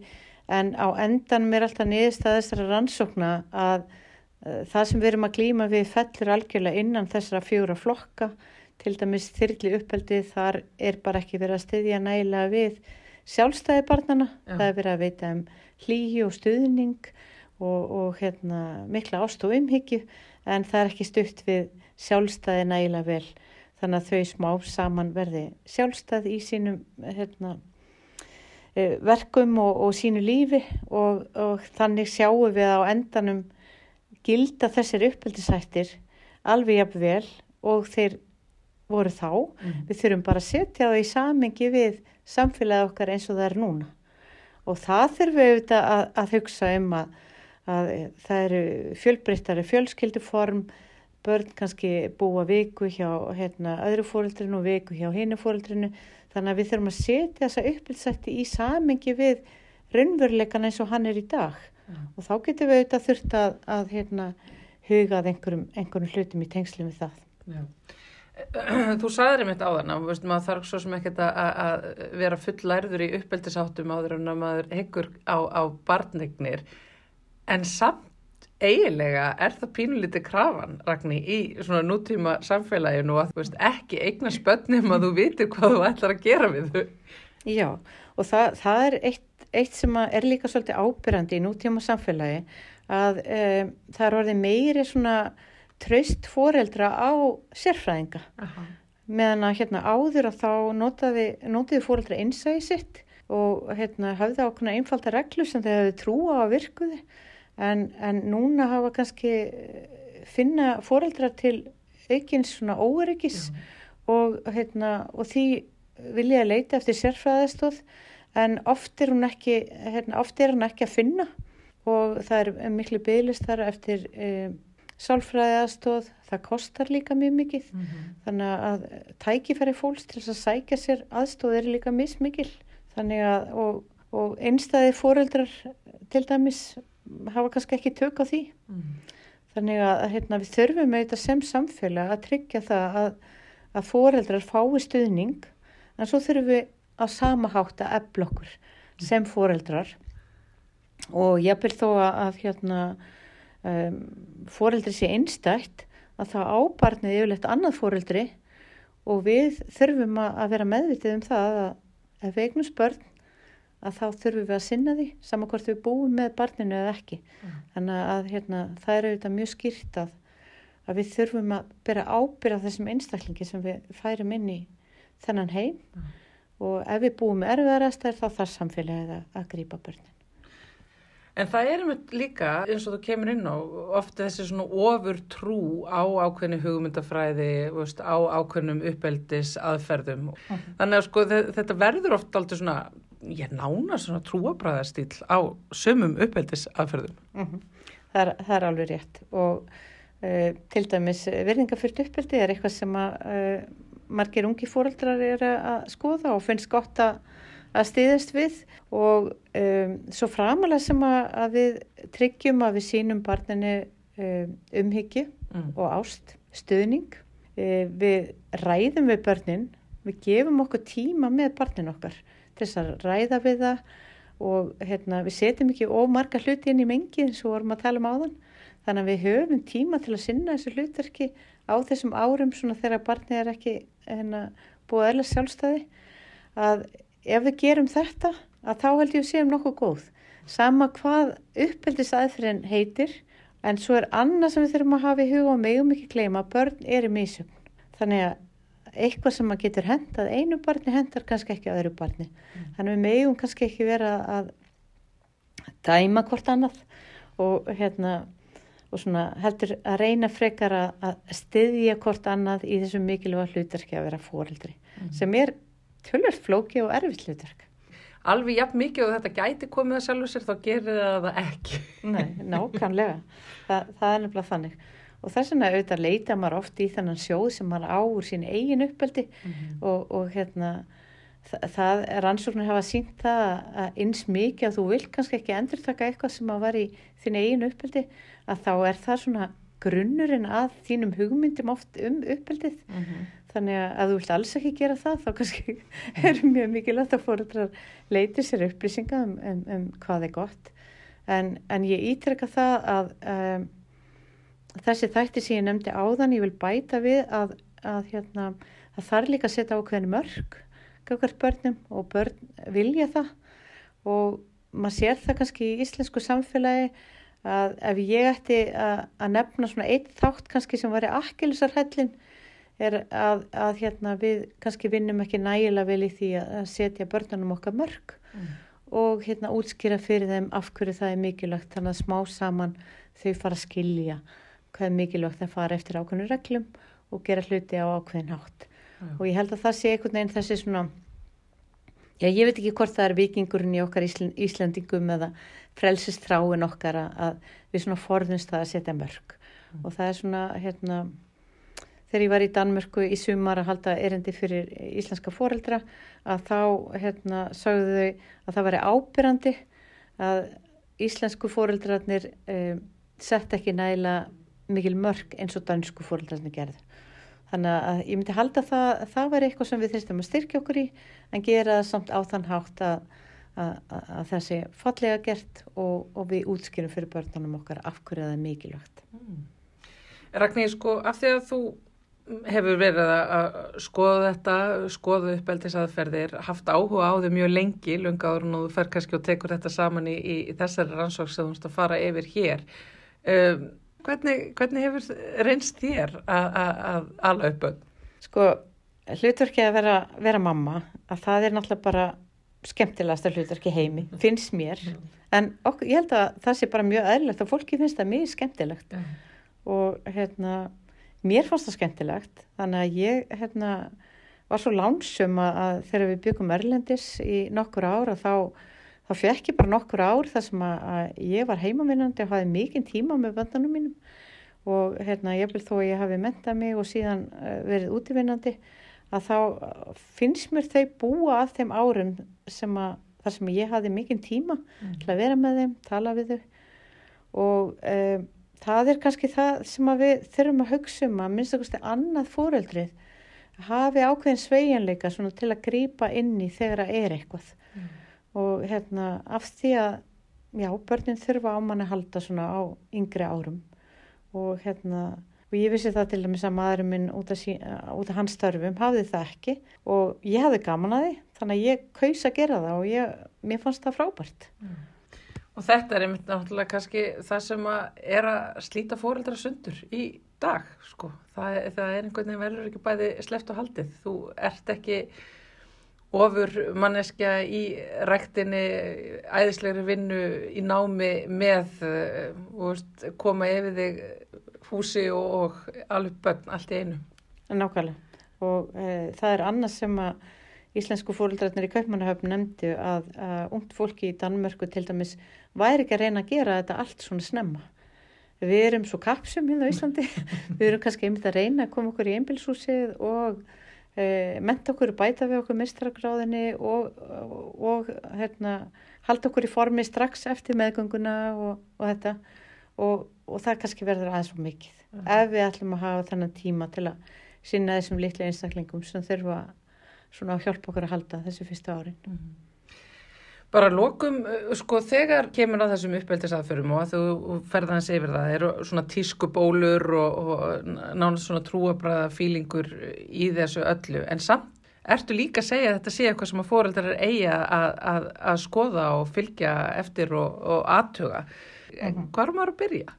E: en á endan er alltaf niðurst að þessara rannsókna að eh, það sem við erum að glýma við fellur algjörlega innan þessara fjóra flokka til dæmis þyrlu uppeldi þar er bara ekki verið að styðja nægilega við sjálfstæði barnana Já. það er verið að veita um hlýju og stuðning og, og hérna, mikla ást og umhyggju en það er ekki stutt við sjálfstæði nægilega vel þannig að þau smá saman verði sjálfstæði í sínum hérna, verkum og, og sínu lífi og, og þannig sjáum við á endanum gilda þessir uppeldisættir alveg jafn vel og þeir voru þá. Við þurfum bara að setja það í samengi við samfélagi okkar eins og það er núna. Og það þurfum við auðvitað að, að hugsa um að, að það eru fjölbreyttari fjölskylduform, börn kannski búa viku hjá hérna, öðru fóreldrinu og viku hjá hinu fóreldrinu. Þannig að við þurfum að setja þessa uppbyldsætti í samengi við raunveruleikan eins og hann er í dag. Og þá getum við auðvitað þurft að, að hérna, hugað einhverjum, einhverjum hlutum í tengslum við það.
A: Já. Þú sagðir einmitt á þann að maður þarf svo sem ekkert að, að vera full lærður í uppeldisáttum áður en að maður heggur á, á barnignir en samt eiginlega er það pínulítið krafan Ragný í svona nútíma samfélaginu að þú veist ekki eigna spönnum að þú vitir hvað þú ætlar að gera við þau.
E: Já, og það, það er eitt, eitt sem er líka svolítið ábyrrandi í nútíma samfélagi að um, það er orðið meiri svona traust foreldra á sérfræðinga. Meðan að hérna áður að þá notaði, notaði foreldra innsæði sitt og hérna hafði ákveðna einfalda reglu sem þau hefði trúa á virkuði en, en núna hafa kannski eh, finna foreldra til aukins svona óöryggis og, hérna, og því vilja að leita eftir sérfræðastóð en oft er hún ekki, hérna, oft er hún ekki að finna. Og það er miklu bygglistar eftir um, sálfræðastóð, það kostar líka mjög mikið. Þannig að tækifæri fólks til að sækja sér aðstóð er líka mismikil. Þannig að og, og einstæði foreldrar til dæmis hafa kannski ekki tök á því. Þannig að hérna, við þurfum auðvitað sem samfélag að tryggja það að, að foreldrar fái stuðning en svo þurfum við að sama hátt að efla okkur sem foreldrar. Og ég byrð þó að, að hérna, um, foreldri sé einstætt að það ábarnið yfirleitt annað foreldri og við þurfum að, að vera meðvitið um það að ef eignum börn að þá þurfum við að sinna því saman hvort við búum með barninu eða ekki. Þannig að hérna, það er auðvitað mjög skýrt að, að við þurfum að bera ábyrða þessum einstaklingi sem við færum inn í þennan heim og ef við búum með erfiðarastæður þá þarf samfélagið að, að grípa börnin.
A: En það er einmitt líka, eins og þú kemur inn á, ofta þessi svona ofur trú á ákveðni hugmyndafræði, veist, á ákveðnum uppeldis aðferðum. Þannig að sko þe- þetta verður oft aldrei svona, ég nána svona trúabræðastýl á sömum uppeldis aðferðum.
E: Það er, það er alveg rétt og uh, til dæmis virðingafyllt uppeldi er eitthvað sem að uh, margir ungi fóreldrar eru að skoða og finnst gott að, að stiðast við og um, svo framalega sem að, að við tryggjum að við sínum barninu um, umhyggju
A: Mm.
E: og ást, stuðning. Uh, við ræðum við börnin, við gefum okkur tíma með barnin okkar til þess að ræða við það og hérna, við setjum ekki ómarga hluti inn í mengi eins og vorum að tala um áðan. Þannig að við höfum tíma til að sinna þessu hlutverki á þessum árum svona þegar barnið er ekki hérna, búið eðla sjálfstæði að ef við gerum þetta að þá held ég að séum nokkuð góð. Sama hvað uppeldisæðfyrin heitir en svo er annað sem við þurfum að hafa í huga og megum ekki gleyma að börn eru mísum. Þannig að eitthvað sem að getur hendað einu barni hendar kannski ekki öðru barni. Þannig að við megum kannski ekki vera að dæma hvort annað og hérna og svona heldur að reyna frekar að, að styðja hvort annað í þessum mikilvæga hlutverki að vera fóreldri sem er tölvöld flóki og erfitt hlutverk.
A: Alveg jafn mikið og þetta gæti komið að sjálfu sér þá gerir það ekki.
E: Nei, nákvæmlega. Þa, það er nefnilega þannig. Og þess vegna auðvitað leita maður oft í þennan sjóð sem maður á úr sín eigin uppeldi og, og hérna það, það rannsóknir hafa sínt það að- eins mikið að þú vilt kannski ekki endurtaka eitthvað sem að var í þín eigin uppeldi að þá er það svona grunnurinn að þínum hugmyndum oft um uppeldið. Þannig að þú vilt alls ekki gera það þá kannski er mjög mikilvægt að fóruðrar leiti sér upplýsinga um, um, um hvað er gott. En, en ég ítreka það að um, þessi þætti sem ég nefndi áðan, ég vil bæta við að, að hérna, það þarf líka að setja ákveðin mörg gagvart börnum og börn vilja það. Og maður sér það kannski í íslensku samfélagi að ef ég ætti að, að nefna svona eitt þátt kannski sem var í akkilisarhellin er að, að hérna, við kannski vinnum ekki nægilega vel í því að að setja börnunum okkar mörg og hérna útskýra fyrir þeim af hverju það er mikilvægt þannig að smá saman þau fara að skilja hvað er mikilvægt að fara eftir ákveðnum reglum og gera hluti á ákveðin hátt. Og ég held að það sé einhvern veginn þessi svona já ég veit ekki hvort það er vikingurinn í okkar Ísl Íslendingum eða frelsistráin okkar að, við svona forðumst það að setja mörg og það er svona hérna þegar ég var í Danmörku í sumar að halda erindi fyrir íslenska foreldra að þá hérna sagðu þau að það væri ábyrrandi að íslensku foreldrarnir um, sett ekki næla mikil mörg eins og dansku foreldrarnir gerðu. Þannig að ég myndi halda það, það væri eitthvað sem við þyrstum að styrkja okkur í en gera samt á þann hátt að, að, að, að það sé fallega gert og, og við útskýrum fyrir börnunum okkar af hverju það er mikilvægt.
A: Ragnar, sko, af því að þú hefur verið að að skoða þetta, skoða uppeldisaðferðir, haft áhuga á þau mjög lengi, lungaður og þú fer kannski og tekur þetta saman í, í, í þessari rannsók sem þú veist að fara yfir hér. Um, hvernig, hvernig hefur reynst þér að- að að ala upp börn?
E: Sko, hlutverki að vera, vera mamma, að það er náttúrulega bara skemmtilegasta hlutverki í heimi, finnst mér. En okkur, ég held að það sé bara mjög eðlilegt og fólki finnst það mjög skemmtilegt. Og hérna, mér fannst það skemmtilegt. Þannig að ég hérna, var svo lánsum að, að þegar við byggum Erlendis í nokkur ára þá, þá fekk ég bara nokkur ár þar sem að, að ég var heimavinnandi og hafði mikinn tíma með böndunum mínum. Og hérna, ég vil þó að ég hafi mentað mig og síðan uh, verið útivinnandi að þá uh, finnst mér þau búa að þeim árum sem að þar sem ég hafði mikinn tíma til að vera með þeim, tala við þau. Og um, það er kannski það sem að við þurfum að hugsa um að minnst okkur annað fóreldrið hafi ákveðin sveigjanleika svona til að grípa inn í þegar það er eitthvað og hérna af því að já, börnin þurfa á manni að halda svona á yngri árum og hérna og ég vissi það til dæmis að maðurinn minn út af, af hans störfum hafði það ekki og ég hafði gaman að því þannig að ég kaus að gera það og ég, mér fannst það frábært
A: Og þetta er einmitt náttúrulega kannski það sem að er að slíta fóreldra sundur í dag, sko. Það, það er einhvern veginn verður ekki bæði sleft og haldið. Þú ert ekki ofur manneskja í ræktinni, æðislegri vinnu í námi með eh, veist, koma yfir þig húsi og, og alveg börn allt í einu.
E: Nákvæmlega. Og e, það er annað sem að íslensku fóreldrarnir í Kaupmannahöfn nefndu að, að ungt fólki í Danmörku til dæmis væri ekki að reyna að gera þetta allt svona snemma. Við erum svo kapsum hérna á Íslandi. við erum kannski einmitt að reyna að koma okkur í einbilshúsið og menta okkur bæta við okkur mistragráðinni og, og, hérna, halda okkur í formi strax eftir meðgönguna og, og þetta. Og, og það kannski verður aðeins svo mikið. Ef við ætlum að hafa þennan tíma til að sinna þessum litlu einstaklingum sem þurfa svona að hjálpa okkur að halda þessu fyrstu árin.
A: Bara lokum, uh, sko, þegar kemur að þessum uppeldisaðförum og að þú ferðans yfir það, eru svona tískubólur og, og nánast svona trúabræða fílingur í þessu öllu, en samt ertu líka að segja að þetta sé eitthvað sem að fóreldrar er eiga að, að, að skoða og fylgja eftir og, og aðtuga. Mm Hvað er maður að byrja?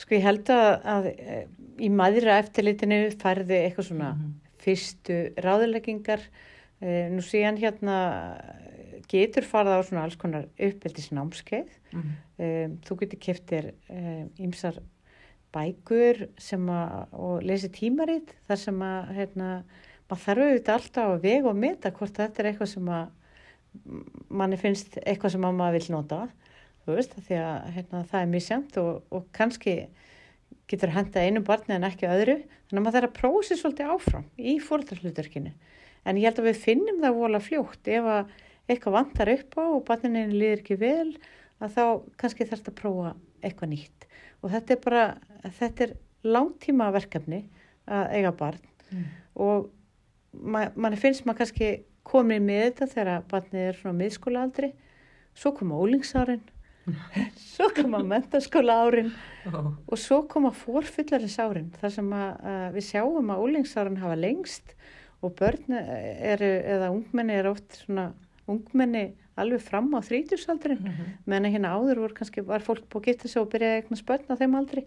E: Sko ég held að, að eh, í maðra eftirlitinu færði eitthvað svona fyrstu ráðleggingar. Eh, nú síðan hérna getur farið á svona alls konar uppeldisnámskeið.
A: Mm
E: Um, þú getur keftir ímsar bækur sem að, og lesi tímarit þar sem að hérna, maður þarf auðvitað alltaf að vega og meta hvort þetta er eitthvað sem að manni finnst eitthvað sem að maður vil nota. Þú veist, því að hérna, það er mjög semt og, og kannski getur henda einu barni en ekki öðru. Þannig að maður þarf að prófa sér svolítið áfram í fóröldarhlutverkinu en ég held að við finnum það vola fljótt ef að eitthvað vantar upp á og barninu líður ekki vel að þá kannski þarf að prófa eitthvað nýtt. Og þetta er bara, þetta er langtíma verkefni að eiga barn.
A: Mm.
E: og ma manni finnst maður kannski komin með þetta þegar barnið er svona miðskóla aldri svo koma ólingsárin svo koma mentaskóla árin og svo koma fórfullarins árin þar sem að, að við sjáum að ólingsárin hafa lengst og börn eru, eða ungmenni er oft svona ungmenni alveg fram á þrítusaldrin mm -hmm. meðan hérna áður voru kannski var fólk búið að geta sig og byrja að eigna spörn á þeim aldri.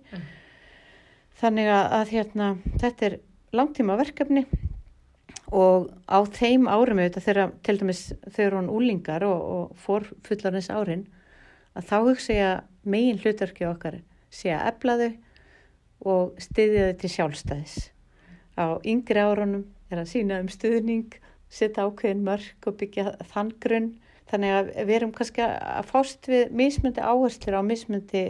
E: Þannig að, að hérna þetta er langtíma verkefni og á þeim árum auðvitað þegar til dæmis þegar hún úlingar og, og fór fullarins árin að þá hugsa ég að megin hlutverki okkar sé að efla þau og styðja þau til sjálfstæðis. Á yngri árunum
F: er að sína um stuðning, setja ákveðin mörg og byggja þann grunn. Þannig að við erum kannski að fást við mismundi áherslur á mismundi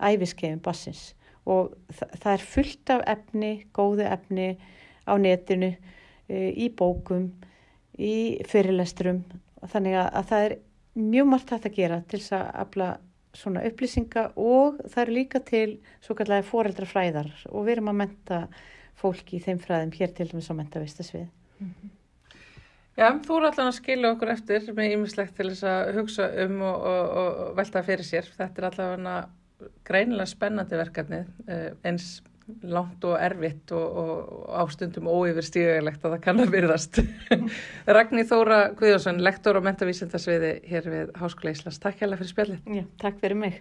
F: æfiskeiðum bassins og þa það er fullt af efni, góðu efni á netinu, e, í bókum, í fyrirlesturum. Þannig að, að það er mjög margt hægt að gera til þess að afla svona upplýsinga og það eru líka til svo kallega foreldrafræðar og við erum að menta fólki í þeim fræðum hér til dæmis á mentavistasvið.
A: Já, þú eru allan að skilja okkur eftir með ýmislegt til þess að hugsa um og, og, og velta fyrir sér. Þetta er allavega greinilega spennandi verkefni, eh, eins langt og erfitt og, og ástundum óyfirstíðilegt að það kann að virðast. Ragní Þóra Guðjónsson, lektor á mentavísindasviði hér við Háskóla Íslands. Takk hérlega fyrir spjallið.
F: Já, takk fyrir mig.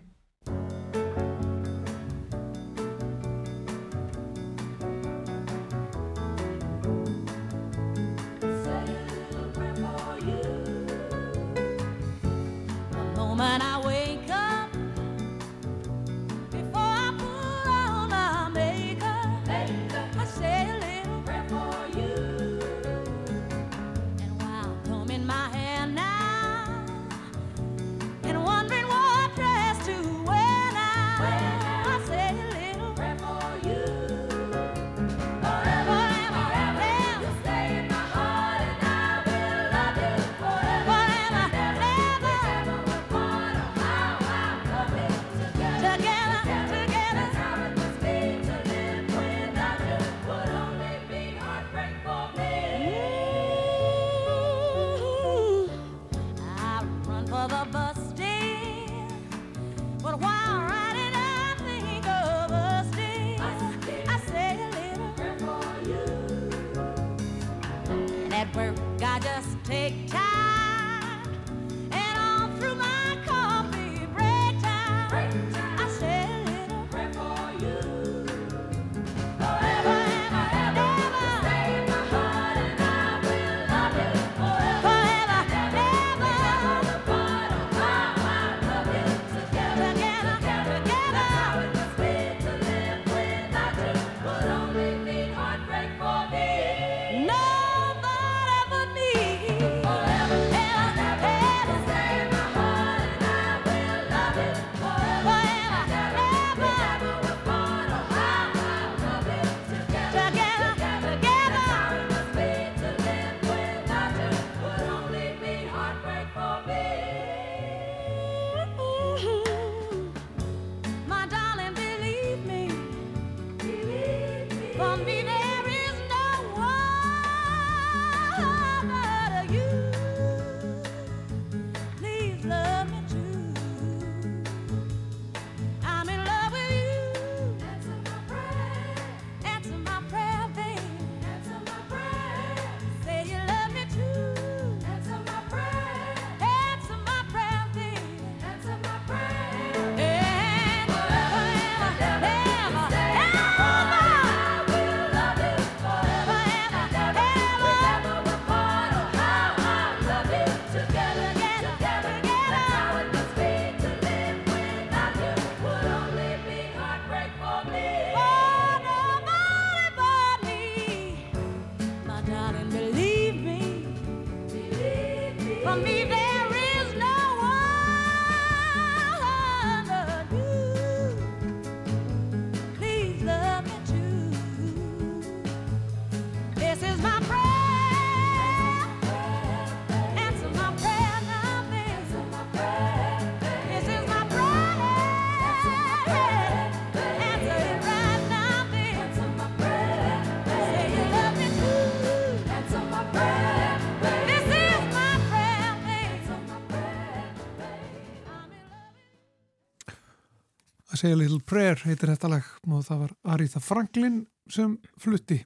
B: Að segja Little Prayer heitir þetta lag. Og það var Aretha Franklin sem flutti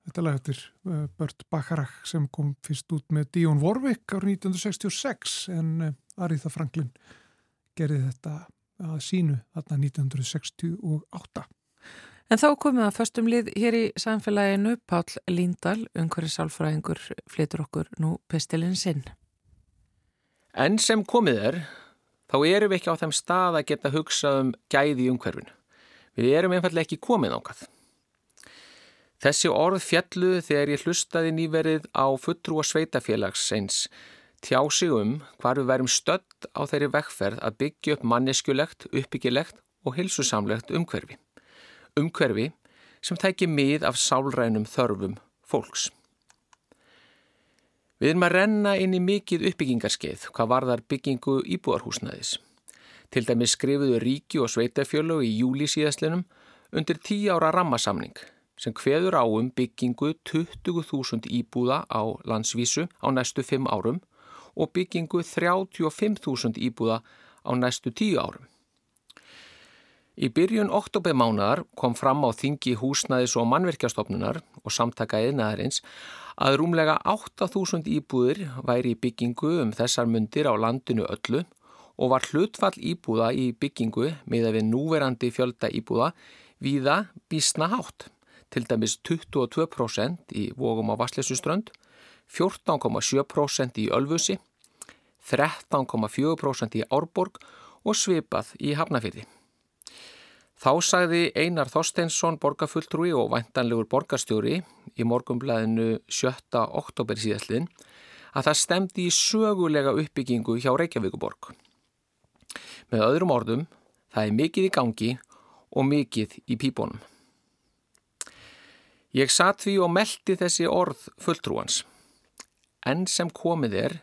B: þetta lag eftir uh, Burt Bacharach sem kom fyrst út með Dionne Warwick árið 1966 en uh, Aretha Franklin gerði þetta að sínu þarna 1968
A: En þá komum við að föstum lið hér í samfélaginu. Páll Líndal, umhverju sálfræðingur, flytur okkur nú pestilinn sinn.
G: En sem komið er, þá erum við ekki á þeim stað að geta hugsað um gæði í umhverfinu. Við erum einfallega ekki komið ákað. Þessi orð fjallu þegar ég hlustaði nýverið á fulltrúa sveitafélags eins tjá sig um hvar við værum stödd á þeirri vekkferð að byggja upp manneskjulegt, uppbyggilegt og hilsusamlegt umhverfi. Umhverfi sem tæki mið af sálrænum þörfum fólks. Við erum að renna inn í mikið uppbyggingarskeið hvað varðar byggingu íbúarhúsnæðis. Til dæmis skrifuðu ríki og sveitafjölu í júli síðastlinum undir 10 ára rammasamning sem hveður á um byggingu 20.000 íbúða á landsvísu á næstu 5 árum og byggingu 35.000 íbúða á næstu 10 árum. Í byrjun oktobermánaðar kom fram á þingi húsnæðis og mannverkjastofnunar og samtaka eðnaðarins að rúmlega 8.000 íbúðir væri í byggingu um þessar mundir á landinu öllu og var hlutfall íbúða í byggingu með að við núverandi fjölda íbúða víða bísna hátt, til dæmis 22% í vógum á Vassleysuströnd, 14,7% í Ölfusi, 13,4% í Árborg og svipað í Hafnafyrði. Þá sagði Einar Þorsteinsson borgarfulltrúi og væntanlegur borgarstjóri í morgumblæðinu 7. oktober síðallin að það stemdi í sögulega uppbyggingu hjá Reykjavíkuborg. Með öðrum orðum, það er mikið í gangi og mikið í pípunum. Ég satt því og meldi þessi orð fulltrúans. En sem komið er,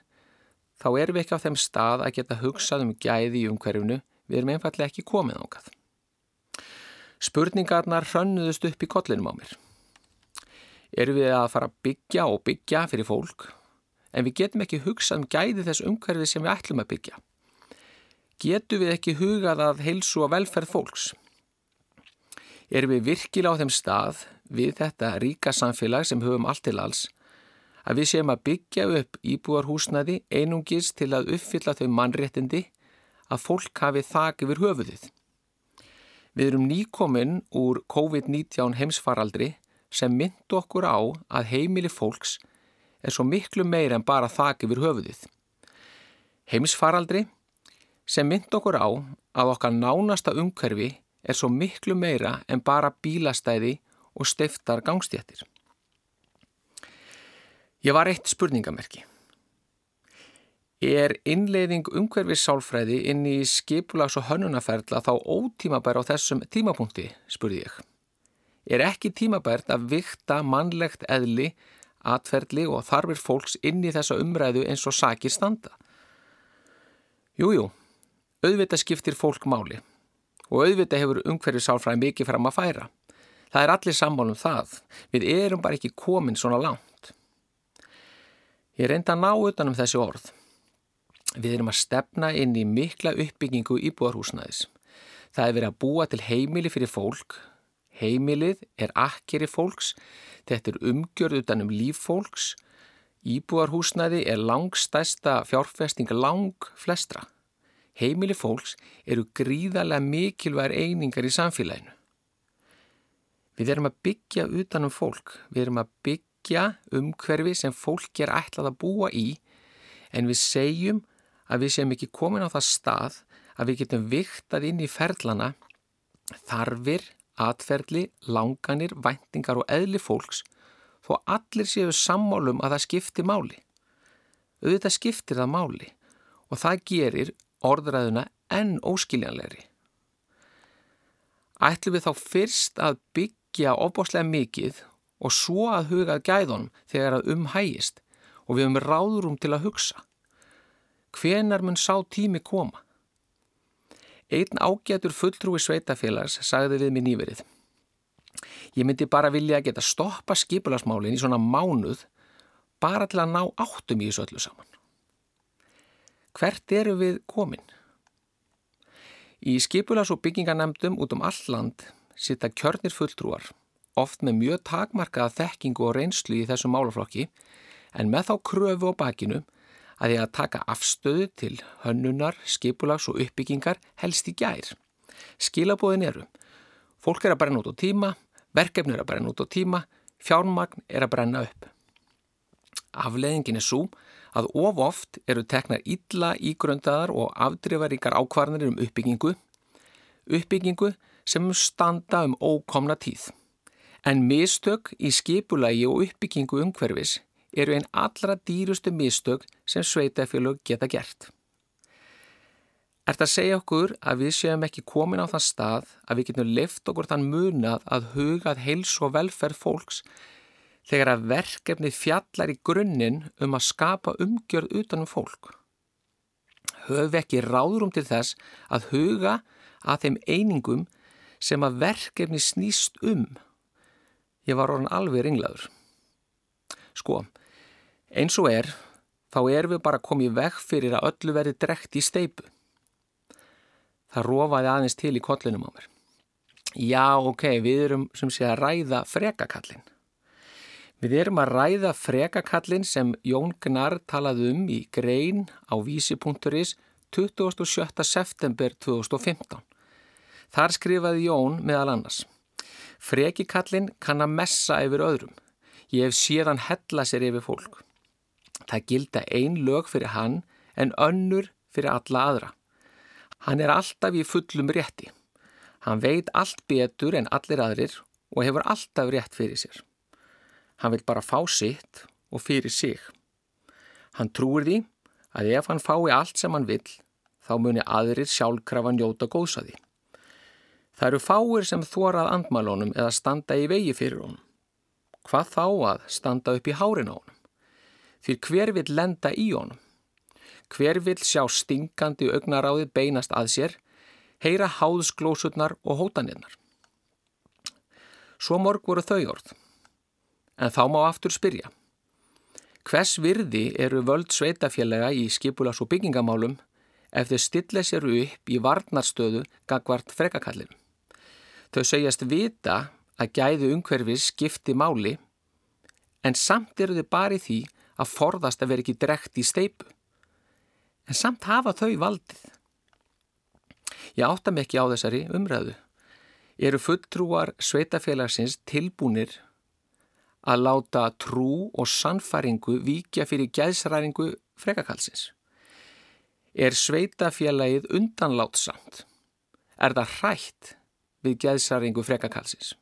G: þá erum við ekki á þeim stað að geta hugsað um gæði í umhverfinu, við erum einfallega ekki komið ákað. Spurningarnar hrönnuðust upp í kollinum á mér. Erum við að fara að byggja og byggja fyrir fólk, en við getum ekki hugsað um gæði þess umhverfi sem við ætlum að byggja. Getum við ekki hugað að heilsu og velferð fólks? Erum við virkilega á þeim stað við þetta ríka samfélag sem höfum allt til alls að við séum að byggja upp íbúarhúsnaði einungis til að uppfylla þau mannréttindi að fólk hafi þak yfir höfuðið. Við erum nýkominn úr COVID-19 heimsfaraldri sem mynd okkur á að heimili fólks er svo miklu meir en bara þak yfir höfuðið. Heimsfaraldri sem mynd okkur á að okkar nánasta umhverfi er svo miklu meira en bara bílastæði og steiftar gangstjættir. Ég var eitt spurningamerki. Er innleiðing umhverfis sálfræði inn í skipulags og hönnunaferðla þá ótímabær á þessum tímapunkti, spurði ég. Er ekki tímabært að vikta mannlegt eðli, atferðli og þarfir fólks inn í þessa umræðu eins og sakir standa? Jújú, auðvitað skiptir fólk máli og auðvitað hefur umhverfis sálfræði mikið fram að færa. Það er allir sammálum það. Við erum bara ekki komin svona langt. Ég reynda að ná utanum þessi orð. Við erum að stefna inn í mikla uppbyggingu íbúarhúsnæðis. Það er verið að búa til heimili fyrir fólk. Heimilið er akkeri fólks. Þetta er umgjörð utanum líf fólks. Íbúarhúsnæði er langstæsta fjárfesting lang flestra. Heimili fólks eru gríðarlega mikilvægur einingar í samfélaginu. Við erum að byggja utanum fólk. Við erum að byggja umhverfi sem fólk er ætlað að búa í en við segjum að við séum ekki komin á það stað að við getum viktað inn í ferlana þarfir, atferðli, langanir, væntingar og eðli fólks þó allir séu sammálum að það skiptir máli. Auðvitað skiptir það máli og það gerir orðræðuna enn óskiljanlegri. Ætlum við þá fyrst að byggja ofbáslega mikið og svo að hugað gæðunum þegar að umhægist og við höfum ráðurum til að hugsa. Hvenar mun sá tími koma? Einn ágætur fulltrúi sveitafélags sagði við mér nýverið. Ég myndi bara vilja að geta stoppa skipulasmálinn í svona mánuð bara til að ná áttum í þessu öllu saman. Hvert eru við komin? Í skipulas- og bygginganemdum út um all land sita kjörnir fulltrúar, oft með mjög takmarkaða þekkingu og reynslu í þessum málaflokki, en með þá kröfu á bakinu að því að taka afstöðu til hönnunar, skipulags og uppbyggingar helst í gær. Skilabóðin eru. Fólk er að brenna út á tíma, verkefni er að brenna út á tíma, fjármagn er að brenna upp. Afleðingin er svo að of oft eru teknar illa ígröndaðar og afdrifaríkar ákvarðanir um uppbyggingu, uppbyggingu sem standa um ókomna tíð. En mistök í skipulagi og uppbyggingu umhverfis eru einn allra dýrustu mistök sem sveitafélög geta gert. Er það að segja okkur að við séum ekki komin á þann stað að við getum lift okkur þann munað að hugað heils og velferð fólks þegar að verkefnið fjallar í grunninn um að skapa umgjörð utanum fólk? Höfum við ekki ráðrum til þess að huga að þeim einingum sem að verkefni snýst um? Ég var orðin alveg ringlaður. Sko, eins og er, þá erum við bara komið veg fyrir að öllu verði drekt í steipu. Það rofaði aðeins til í kollinum á mér. Já, ok, við erum sem sé að ræða frekakallin. Við erum að ræða frekakallin sem Jón Gnar talaði um í grein á vísi.is 27. september 2015. Þar skrifaði Jón meðal annars. Frekikallin kann að messa yfir öðrum. Ég hef séðan hella sér yfir fólk. Það gilda ein lög fyrir hann en önnur fyrir alla aðra. Hann er alltaf í fullum rétti. Hann veit allt betur en allir aðrir og hefur alltaf rétt fyrir sér. Hann vil bara fá sitt og fyrir sig. Hann trúir því að ef hann fái allt sem hann vill, þá muni aðrir sjálfkrafa njóta góðsaði. Það eru fáir sem þórað andmálónum eða standa í vegi fyrir honum. Hvað þá að standa upp í hárin á honum? Því hver vill lenda í honum? Hver vill sjá stingandi augnaráði beinast að sér, heyra háðsglósutnar og hótanirnar? Svo morg voru þau orð. En þá má aftur spyrja. Hvers virði eru völd sveitafélaga í skipulas og byggingamálum ef þau stilla sér upp í varnarstöðu gagvart frekakallinu? Þau segjast vita að gæðu umhverfis skipti máli en samt eru þau bara í því að forðast að vera ekki drekt í steipu. En samt hafa þau valdið. Ég átta ekki á þessari umræðu. Eru fulltrúar sveitafélagsins tilbúnir að láta trú og sannfæringu víkja fyrir gæðsræringu frekakalsins? Er sveitafélagið undanlátsamt? Er það hrætt við gæðsræringu frekakalsins?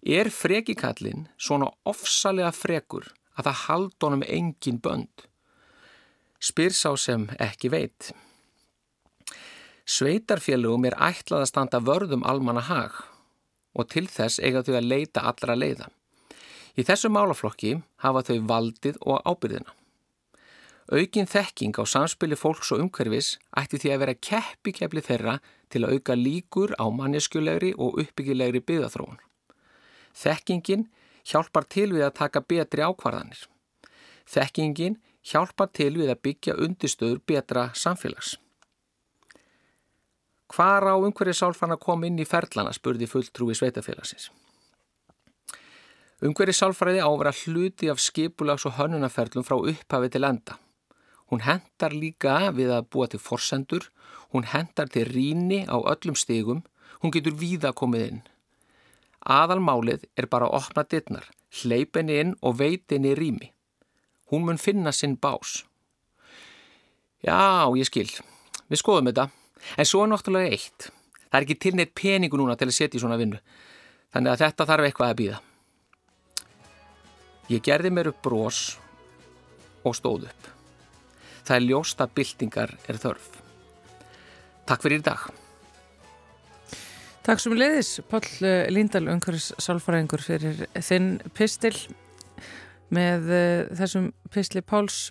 G: Er frekikallin svona ofsalega frekur að það haldunum engin bönd? Spyr sá sem ekki veit. Sveitarfélugum er ætlað að standa vörðum almanna hag og til þess eiga þau að leita allra leiða. Í þessu málaflokki hafa þau valdið og ábyrðina. Aukin þekking á samspili fólks og umhverfis ætti því að vera keppikefli þeirra til að auka líkur á manneskulegri og uppbyggilegri byggðaþróun. Þekkingin hjálpar til við að taka betri ákvarðanir. Þekkingin hjálpar til við að byggja undistöður betra samfélags. Hvar á umhverfið sálfarna kom inn í ferlana, spurði fulltrúi sveitafélagsins. Umhverfið sálfræði á að vera hluti af skipulags og hönnunarferlum frá upphafi til enda. Hún hendar líka við að búa til forsendur, hún hendar til ríni á öllum stigum, hún getur víða komið inn. Aðalmálið er bara að opna dittnar, hleypenni inn og veitinni rými. Hún mun finna sinn bás. Já, ég skil. Við skoðum þetta. En svo er náttúrulega eitt. Það er ekki til neitt peningu núna til að setja í svona vinnu. Þannig að þetta þarf eitthvað að býða. Ég gerði mér upp brós og stóð upp. Það er ljósta byltingar er þörf. Takk fyrir í dag.
A: Takk sem leiðis, Páll eh, Líndal, umhverfis sálfræðingur fyrir þinn pistil með uh, þessum pistli Páls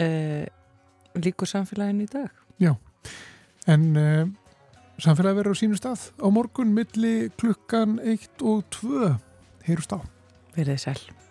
A: uh, líkur samfélagin í dag.
B: Já, en uh, samfélagi verður á sínum stað á morgun milli klukkan 1 og 2 heyrust á.
A: Verðið sæl.